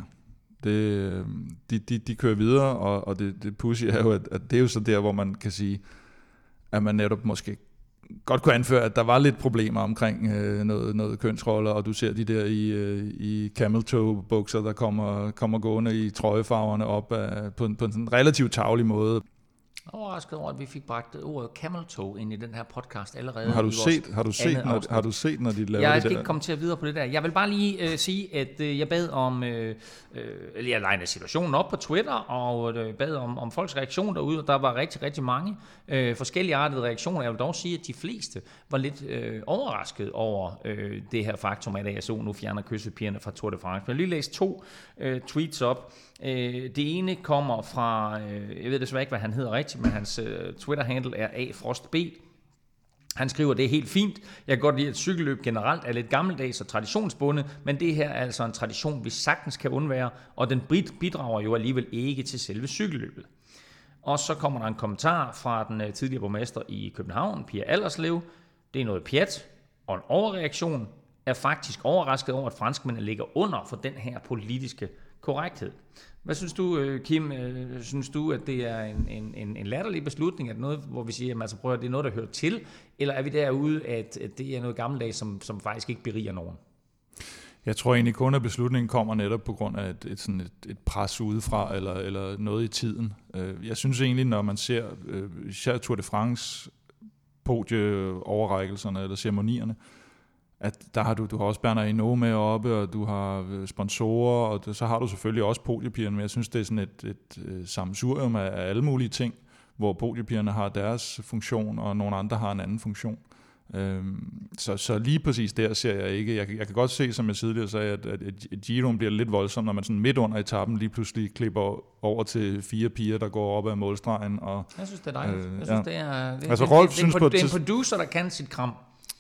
Det, de, de, de kører videre, og, og det, det pussy er jo, at, at det er jo så der, hvor man kan sige, at man netop måske godt kunne anføre, at der var lidt problemer omkring øh, noget, noget kønsroller, og du ser de der i, øh, i camel toe bukser, der kommer, kommer gående i trøjefarverne op af, på, en, på en sådan relativt tavlig måde overrasket over, at vi fik bragt ordet camel toe ind i den her podcast allerede. Har du, set, har, du set, når, afsnit. har du set, når de laver Jeg det skal der? ikke komme til at videre på det der. Jeg vil bare lige øh, sige, at øh, jeg bad om, øh, øh, eller jeg legnede situationen op på Twitter, og øh, bad om, om folks reaktion derude, og der var rigtig, rigtig mange øh, forskellige artede reaktioner. Jeg vil dog sige, at de fleste var lidt øh, overrasket over øh, det her faktum, at ASO nu fjerner kyssepigerne fra Tour de France. Men jeg lige læse to øh, tweets op. Øh, det ene kommer fra, øh, jeg ved desværre ikke, hvad han hedder rigtigt, men hans øh, Twitter-handle er afrostb. Han skriver, det er helt fint. Jeg kan godt lide, at cykelløb generelt er lidt gammeldags og traditionsbundet, men det her er altså en tradition, vi sagtens kan undvære, og den bidrager jo alligevel ikke til selve cykelløbet. Og så kommer der en kommentar fra den øh, tidligere borgmester i København, Pia Allerslev. Det er noget pjat og en overreaktion. Er faktisk overrasket over, at franskmændene ligger under for den her politiske korrekthed. Hvad synes du, øh, Kim? Øh, synes du, at det er en, en, en, en latterlig beslutning? Er det noget, hvor vi siger, altså, at altså, prøver, at, det er noget, der hører til? Eller er vi derude, at, at det er noget gammeldags, som, som faktisk ikke beriger nogen? Jeg tror egentlig kun, at beslutningen kommer netop på grund af et, et, sådan et, et pres udefra, eller, eller noget i tiden. Øh, jeg synes egentlig, når man ser især Tour de France podieoverrækkelserne eller ceremonierne, at der har du, du har også Bernard Hinault med oppe, og du har øh, sponsorer, og det, så har du selvfølgelig også podiepigerne, men jeg synes, det er sådan et, et, et sammensurium af, af alle mulige ting, hvor podiepigerne har deres funktion, og nogle andre har en anden funktion. Øhm, så, så lige præcis der ser jeg ikke. Jeg, kan- jeg kan godt se, som jeg tidligere sagde, at, at, at Giroen bliver lidt voldsom, når man sådan midt under etappen lige pludselig klipper over til fire piger, der går op ad målstregen. Og Jeg synes, det er dejligt. Øh, jeg synes, ja. det er, det, Altså, Rolf det, synes det, på en, det er en producer, der kan sit kram.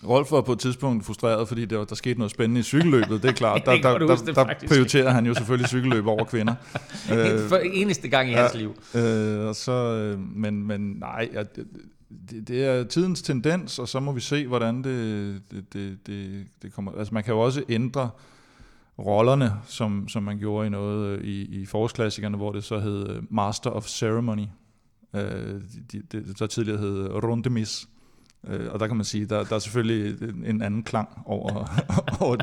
Rolf var på et tidspunkt frustreret, fordi der, der skete noget spændende i cykelløbet. Det er klart, der, <laughs> der, det der, der faktisk. prioriterer han jo selvfølgelig cykelløb over kvinder. <laughs> Øh, for eneste gang i hans liv. Øh, og så, øh, men, men nej, ja, det, det, det er tidens tendens, og så må vi se, hvordan det, det, det, det, det kommer. Altså man kan jo også ændre rollerne, som, som man gjorde i noget øh, i, i forårsklassikerne, hvor det så hed øh, Master of Ceremony. Øh, de, de, der tidligere hed Rundemis. Øh, og der kan man sige, der, der er selvfølgelig en- en anden klang over, <laughs> over,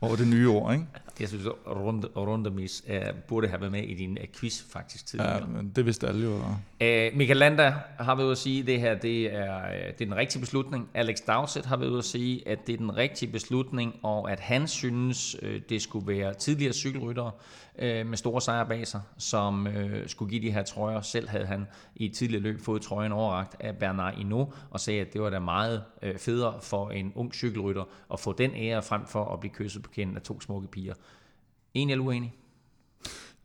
over det nye ord, ikke? Jeg synes, runde, rundemis uh, burde have været med i din uh, quiz faktisk tidligere. Ja, men det vidste alle jo. Uh, Michael Landa har været ude at sige, at det her det er, øh, det er den rigtige beslutning. Alex Dowsett har været ude at sige, at det er den rigtige beslutning, og at han synes, øh, det skulle være tidligere cykelryttere øh, med store sejre bag sig, som øh, skulle give de her trøjer. Selv havde han i et tidligere løb fået trøjen overragt af Bernard Hinault, og sagde, at det var da meget øh, federe for en ung cykelrytter at få den ære frem for at blive kysset på kinden af to smukke piger. Enig eller uenig?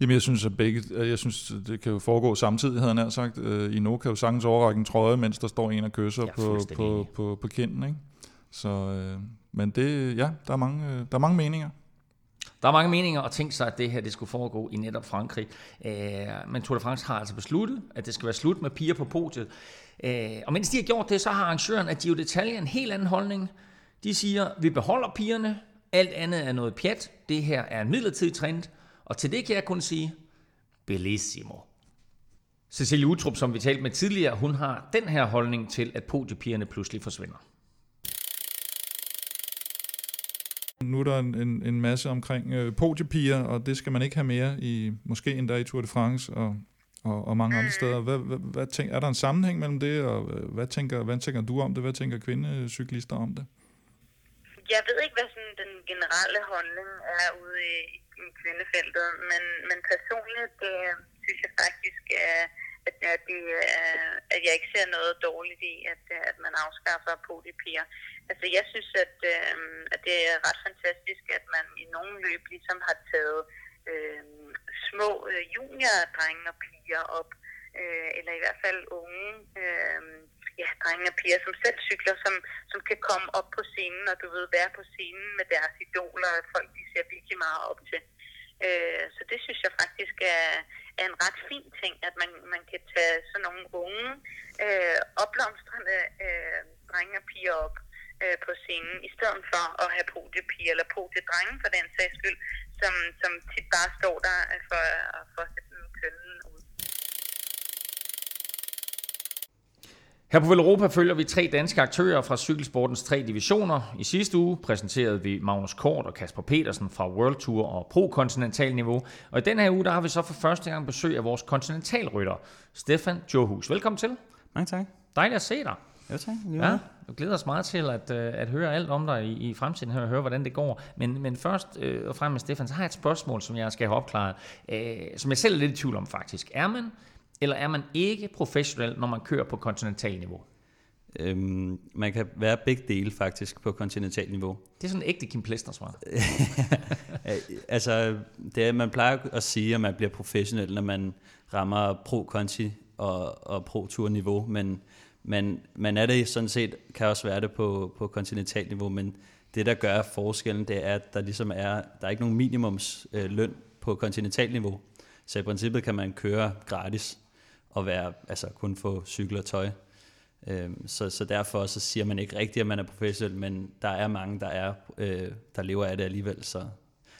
Jamen, jeg synes, at begge, jeg synes, det kan jo foregå samtidig, havde han sagt. Øh, I nu kan jo sagtens overrække en trøje, mens der står en og kysser er på, på, enig. på, på kinden, ikke? Så, øh, men det, ja, der er mange, øh, der er mange meninger. Der er mange meninger og tænkt sig, at det her det skulle foregå i netop Frankrig. Øh, men Tour de France har altså besluttet, at det skal være slut med piger på podiet. Øh, og mens de har gjort det, så har arrangøren af Giro d'Italia en helt anden holdning. De siger, vi beholder pigerne, alt andet er noget pjat, det her er en midlertidig trend, og til det kan jeg kun sige, bellissimo. Cecilie Utrup, som vi talte med tidligere, hun har den her holdning til, at podiepigerne pludselig forsvinder. Nu er der en, en, en masse omkring øh, podiepiger, og det skal man ikke have mere i, måske endda i Tour de France og, og, og mange andre steder. Hvad, hvad, hvad tænk, er der en sammenhæng mellem det, og øh, hvad tænker, hvad tænker du om det? Hvad tænker kvindecyklister om det? Jeg ved ikke, hvad sådan den generelle holdning er ude i, i kvindefeltet, men, men personligt øh, synes jeg faktisk, øh, at, at, det, øh, at jeg ikke ser noget dårligt i, at, øh, at man afskaffer podiepiger. Altså jeg synes, at, øh, at det er ret fantastisk, at man i nogle løb ligesom har taget øh, små øh, juniordrenge og piger op, øh, eller i hvert fald unge øh, ja, drenge og piger, som selv cykler, som, som kan komme op på scenen, og du ved, være på scenen med deres idoler, og folk de ser virkelig meget op til. Øh, Øh, så det synes jeg faktisk er, er en ret fin ting, at man, man kan tage sådan nogle unge, øh, opblomstrende øh, drenge og piger op øh, på scenen, i stedet for at have podiepiger eller podiedrenge for den sags skyld, som, som tit bare står der for, for at sætte den kønnen ud. Her på Europa følger vi tre danske aktører fra cykelsportens tre divisioner. I sidste uge præsenterede vi Magnus Kort og Kasper Petersen fra World Tour og Pro Continental niveau. Og i den her uge der har vi så for første gang besøg af vores kontinentalrytter, Stefan Johus. Velkommen til. Mange tak. Dejligt at se dig. Jo tak. Ja, jeg glæder os meget til at, øh, at høre alt om dig i, i fremtiden her og høre, hvordan det går. Men, men først øh, og fremmest, Stefan, så har jeg et spørgsmål, som jeg skal have opklaret, øh, som jeg selv er lidt i tvivl om faktisk. Er man eller er man ikke professionel, når man kører på kontinental niveau? Øhm, man kan være begge dele faktisk på kontinental niveau. Det er sådan en ægte Kim Plester svar. <laughs> altså, det er, man plejer at sige, at man bliver professionel, når man rammer pro-conti og, og pro-tour niveau, men man, man er det sådan set, kan også være det på, på kontinental niveau, men det der gør forskellen, det er, at der ligesom er, der er ikke nogen minimums øh, på kontinental niveau. Så i princippet kan man køre gratis og være, altså kun få cykel og tøj. Øhm, så, så derfor så siger man ikke rigtigt, at man er professionel, men der er mange, der er øh, der lever af det alligevel, så,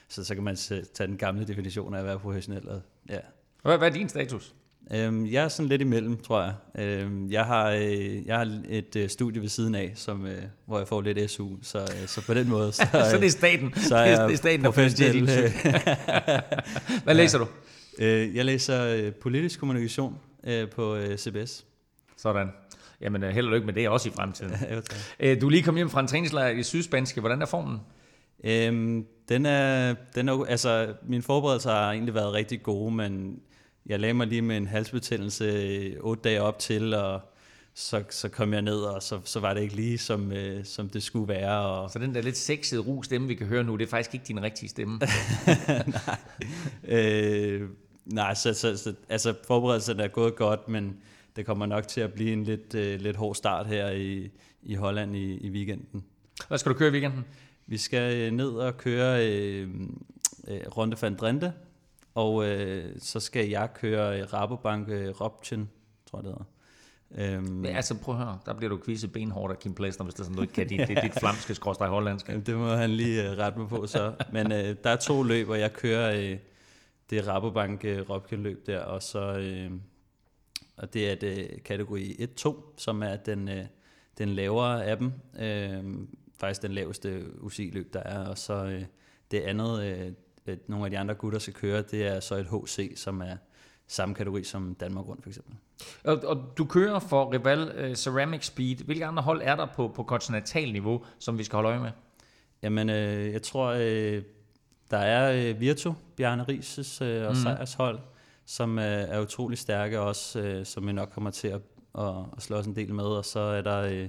så, så kan man tage den gamle definition af at være professionel. Og, ja. Hvad, hvad er din status? Øhm, jeg er sådan lidt imellem, tror jeg. Øhm, jeg, har, øh, jeg har et øh, studie ved siden af, som, øh, hvor jeg får lidt SU, så, øh, så på den måde... <laughs> Så, så det er staten, så er det er staten der professionel. <laughs> Hvad læser du? Øh, jeg læser øh, politisk kommunikation øh, på øh, CBS. Sådan. Jamen, held og lykke med det også i fremtiden. <laughs> ja, du er lige kommet hjem fra en træningslejr i Sydspanske. Hvordan er formen? Øhm, den er, den er, altså, min forberedelse har egentlig været rigtig gode, men jeg lagde mig lige med en halsbetændelse otte dage op til, og så, så kom jeg ned, og så, så var det ikke lige, som, øh, som det skulle være. Og... Så den der lidt sexede ru stemme, vi kan høre nu, det er faktisk ikke din rigtige stemme? <laughs> nej, øh, nej så, så, så, altså forberedelsen er gået godt, men det kommer nok til at blive en lidt, øh, lidt hård start her i, i Holland i, i weekenden. Hvad skal du køre i weekenden? Vi skal øh, ned og køre øh, øh, Ronde van Drenthe, og øh, så skal jeg køre Rabobank øh, Robchen, tror jeg det hedder. Øhm, ja, altså prøv at høre, der bliver du quizet benhårdt af Kim Plesner, hvis <laughs> det er sådan, du ikke kan dit, dit, dit flamske skråstrej hollandske. Det må han lige uh, rette mig på så. Men øh, der er to løb, og jeg kører øh, det Rabobank øh, løb der, og så øh, og det er det kategori 1-2, som er den, øh, den lavere af dem. Øh, faktisk den laveste UCI-løb, der er, og så øh, det andet, øh, nogle af de andre gutter skal køre, det er så et HC, som er samme kategori som Danmark rundt for eksempel. Og, og du kører for Rival uh, Ceramic Speed. Hvilke andre hold er der på, på kontinental niveau, som vi skal holde øje med? Jamen, øh, jeg tror, øh, der er øh, Virtu, Bjarne Rises øh, og mm. Sejers hold, som øh, er utrolig stærke også, øh, som vi nok kommer til at, at, at slå os en del med. Og så er der øh,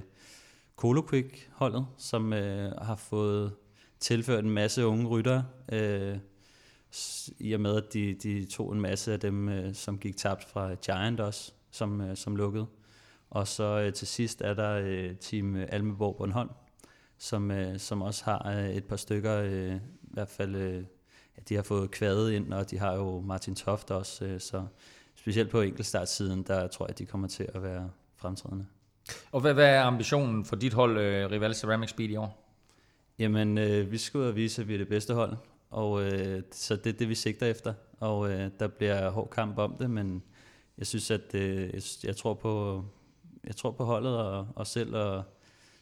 Colo Quick holdet, som øh, har fået tilført en masse unge ryttere, øh, i og med at de, de tog en masse af dem, øh, som gik tabt fra Giant også, som, øh, som lukkede. Og så øh, til sidst er der øh, team Almeborg Bornholm, som, øh, som også har øh, et par stykker, øh, i hvert fald øh, ja, de har fået kvadet ind, og de har jo Martin Toft også, øh, så specielt på enkeltstartsiden, der tror jeg, de kommer til at være fremtrædende. Og hvad, hvad er ambitionen for dit hold, øh, Rival Ceramic Speed i år? Jamen, øh, vi skal ud og vise, at vi er det bedste hold, og øh, så det er det, vi sigter efter, og øh, der bliver hård kamp om det, men jeg synes, at øh, jeg, jeg, tror på, jeg tror på holdet og os selv, og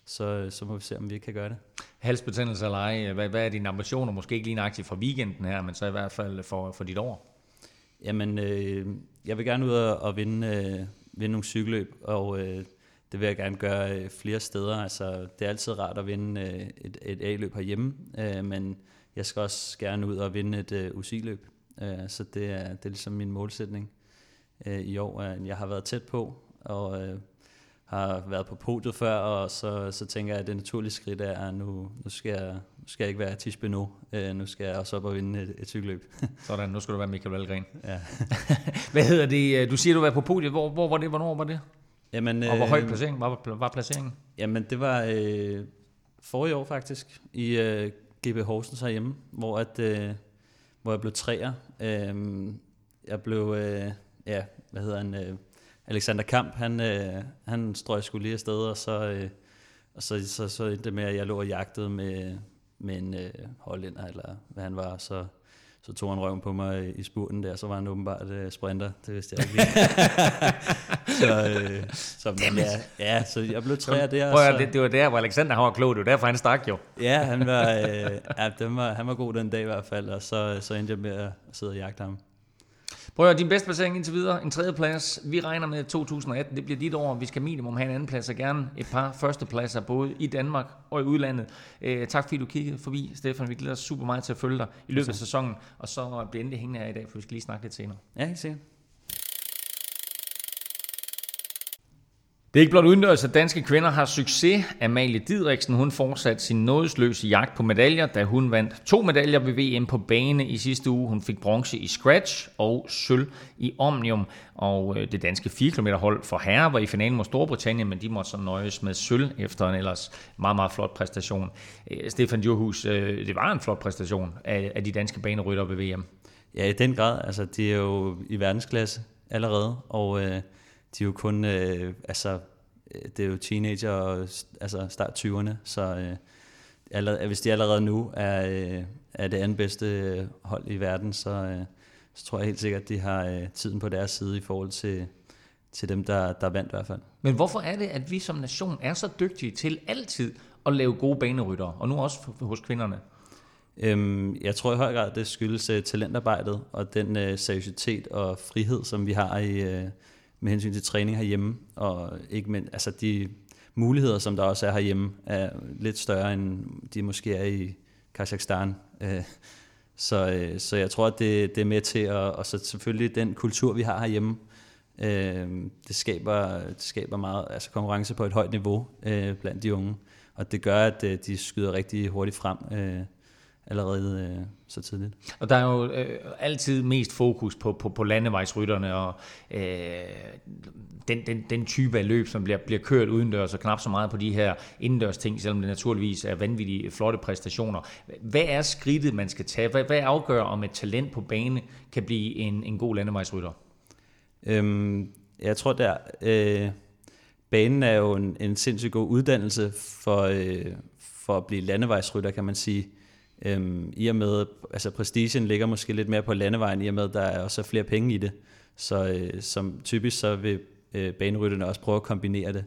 så, så må vi se, om vi kan gøre det. Halsbetændelse eller ej, hvad, hvad er dine ambitioner? Måske ikke lige nøjagtigt for weekenden her, men så i hvert fald for, for dit år? Jamen, øh, jeg vil gerne ud og, og vinde, øh, vinde nogle cykelløb, og øh, det vil jeg gerne gøre øh, flere steder. Altså, det er altid rart at vinde øh, et, et A-løb herhjemme, øh, men jeg skal også gerne ud og vinde et øh, UCI-løb. Øh, så det er, det er ligesom min målsætning øh, i år. Jeg har været tæt på, og øh, har været på podiet før, og så, så tænker jeg, at det naturlige skridt er, at nu, nu, skal, jeg, nu skal jeg ikke være Tisbe øh, nu skal jeg også op og vinde et, et cykelløb. <laughs> Sådan, nu skal du være Michael Valgren. Ja. <laughs> Hvad hedder det? Du siger, du var på podiet. Hvor, hvor var det? Hvornår var det? Jamen, og hvor høj øh, placering var, var placeringen? Jamen, det var øh, forrige år faktisk, i øh, GB Horsens herhjemme, hvor, at, øh, hvor jeg blev træer. Øh, jeg blev, øh, ja, hvad hedder han, øh, Alexander Kamp, han, øh, han strøg skulle lige afsted, og så, øh, og så, så, så endte det med, at jeg lå og jagtede med, med en øh, hollænder, eller hvad han var, så så tog han røven på mig i spurten der, så var han åbenbart uh, sprinter, det vidste jeg ikke <laughs> så, uh, så men, ja, ja, så jeg blev træer der. Prøv så, det, det var der, hvor Alexander han var klog, det var derfor han stak jo. Ja, han var, uh, ja, den var, han var god den dag i hvert fald, og så, så endte jeg med at sidde og jagte ham. Prøv at din bedste placering indtil videre, en tredje plads. Vi regner med 2018, det bliver dit år. Vi skal minimum have en anden plads, og gerne et par førstepladser, både i Danmark og i udlandet. Eh, tak fordi du kiggede forbi, Stefan. Vi glæder os super meget til at følge dig i løbet af sæsonen, og så bliver endelig hængende her i dag, for vi skal lige snakke lidt senere. Ja, helt sikkert. Det er ikke blot udendørs, at danske kvinder har succes. Amalie Didriksen, hun fortsatte sin nådesløse jagt på medaljer, da hun vandt to medaljer ved VM på bane i sidste uge. Hun fik bronze i scratch og sølv i omnium. Og øh, det danske 4 km hold for herrer var i finalen mod Storbritannien, men de måtte så nøjes med sølv efter en ellers meget, meget flot præstation. Øh, Stefan Johus, øh, det var en flot præstation af, de danske banerytter ved VM. Ja, i den grad. Altså, de er jo i verdensklasse allerede, og øh, de er jo kun, øh, altså, øh, det er jo teenager og altså start 20'erne, så øh, allerede, hvis de allerede nu er, øh, er det andet bedste øh, hold i verden, så, øh, så tror jeg helt sikkert, at de har øh, tiden på deres side i forhold til, til dem, der, der vandt i hvert fald. Men hvorfor er det, at vi som nation er så dygtige til altid at lave gode banerytter, og nu også hos kvinderne? Øhm, jeg tror i høj grad, det skyldes uh, talentarbejdet og den uh, seriøsitet og frihed, som vi har i, uh, med hensyn til træning herhjemme, og ikke men, altså de muligheder, som der også er herhjemme, er lidt større, end de måske er i Kazakhstan. Øh, så, øh, så jeg tror, at det, det er med til, at, og så selvfølgelig den kultur, vi har herhjemme, øh, det, skaber, det skaber meget altså konkurrence på et højt niveau øh, blandt de unge, og det gør, at øh, de skyder rigtig hurtigt frem øh, allerede øh, så tidligt. Og der er jo øh, altid mest fokus på, på, på landevejsrytterne og øh, den, den, den type af løb, som bliver, bliver kørt udendørs og knap så meget på de her indendørs ting, selvom det naturligvis er vanvittige flotte præstationer. Hvad er skridtet, man skal tage? Hvad, hvad afgør, om et talent på bane kan blive en, en god landevejsrytter? Øhm, jeg tror, der øh, banen er jo en, en sindssygt god uddannelse for, øh, for at blive landevejsrytter, kan man sige. Øhm, I og med, altså prestigen ligger måske lidt mere på landevejen, i og med, at der er også flere penge i det. Så øh, som typisk så vil øh, banerytterne også prøve at kombinere det.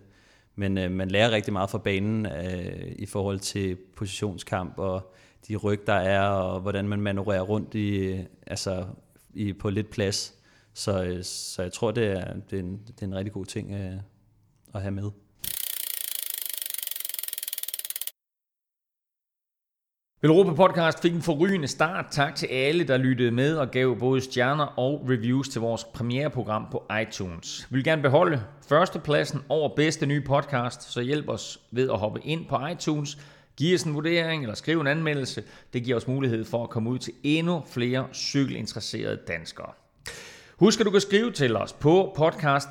Men øh, man lærer rigtig meget fra banen øh, i forhold til positionskamp og de ryg, der er, og hvordan man manøvrerer rundt i, øh, altså, i, på lidt plads. Så, øh, så jeg tror, det er, det er, en, det er en rigtig god ting øh, at have med. Europa Podcast fik en forrygende start. Tak til alle, der lyttede med og gav både stjerner og reviews til vores premiereprogram på iTunes. Vi vil gerne beholde førstepladsen over bedste nye podcast, så hjælp os ved at hoppe ind på iTunes, give os en vurdering eller skriv en anmeldelse. Det giver os mulighed for at komme ud til endnu flere cykelinteresserede danskere. Husk, at du kan skrive til os på podcast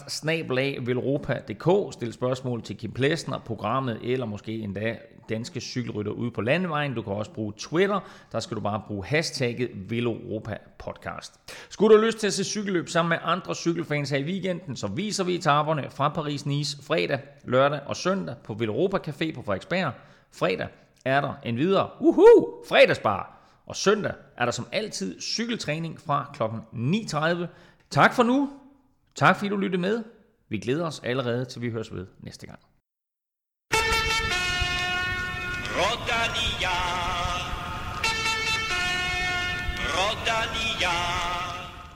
stille spørgsmål til Kim Plesner, programmet, eller måske endda danske cykelrytter ude på landevejen. Du kan også bruge Twitter. Der skal du bare bruge hashtagget Veloropa Podcast. Skulle du have lyst til at se cykelløb sammen med andre cykelfans her i weekenden, så viser vi etaperne fra Paris-Nice fredag, lørdag og søndag på Veloropa Café på Frederiksberg. Fredag er der en videre uhu, fredagsbar. Og søndag er der som altid cykeltræning fra kl. 9.30. Tak for nu. Tak fordi du lyttede med. Vi glæder os allerede til vi høres ved næste gang. Rodalia, Rodalia.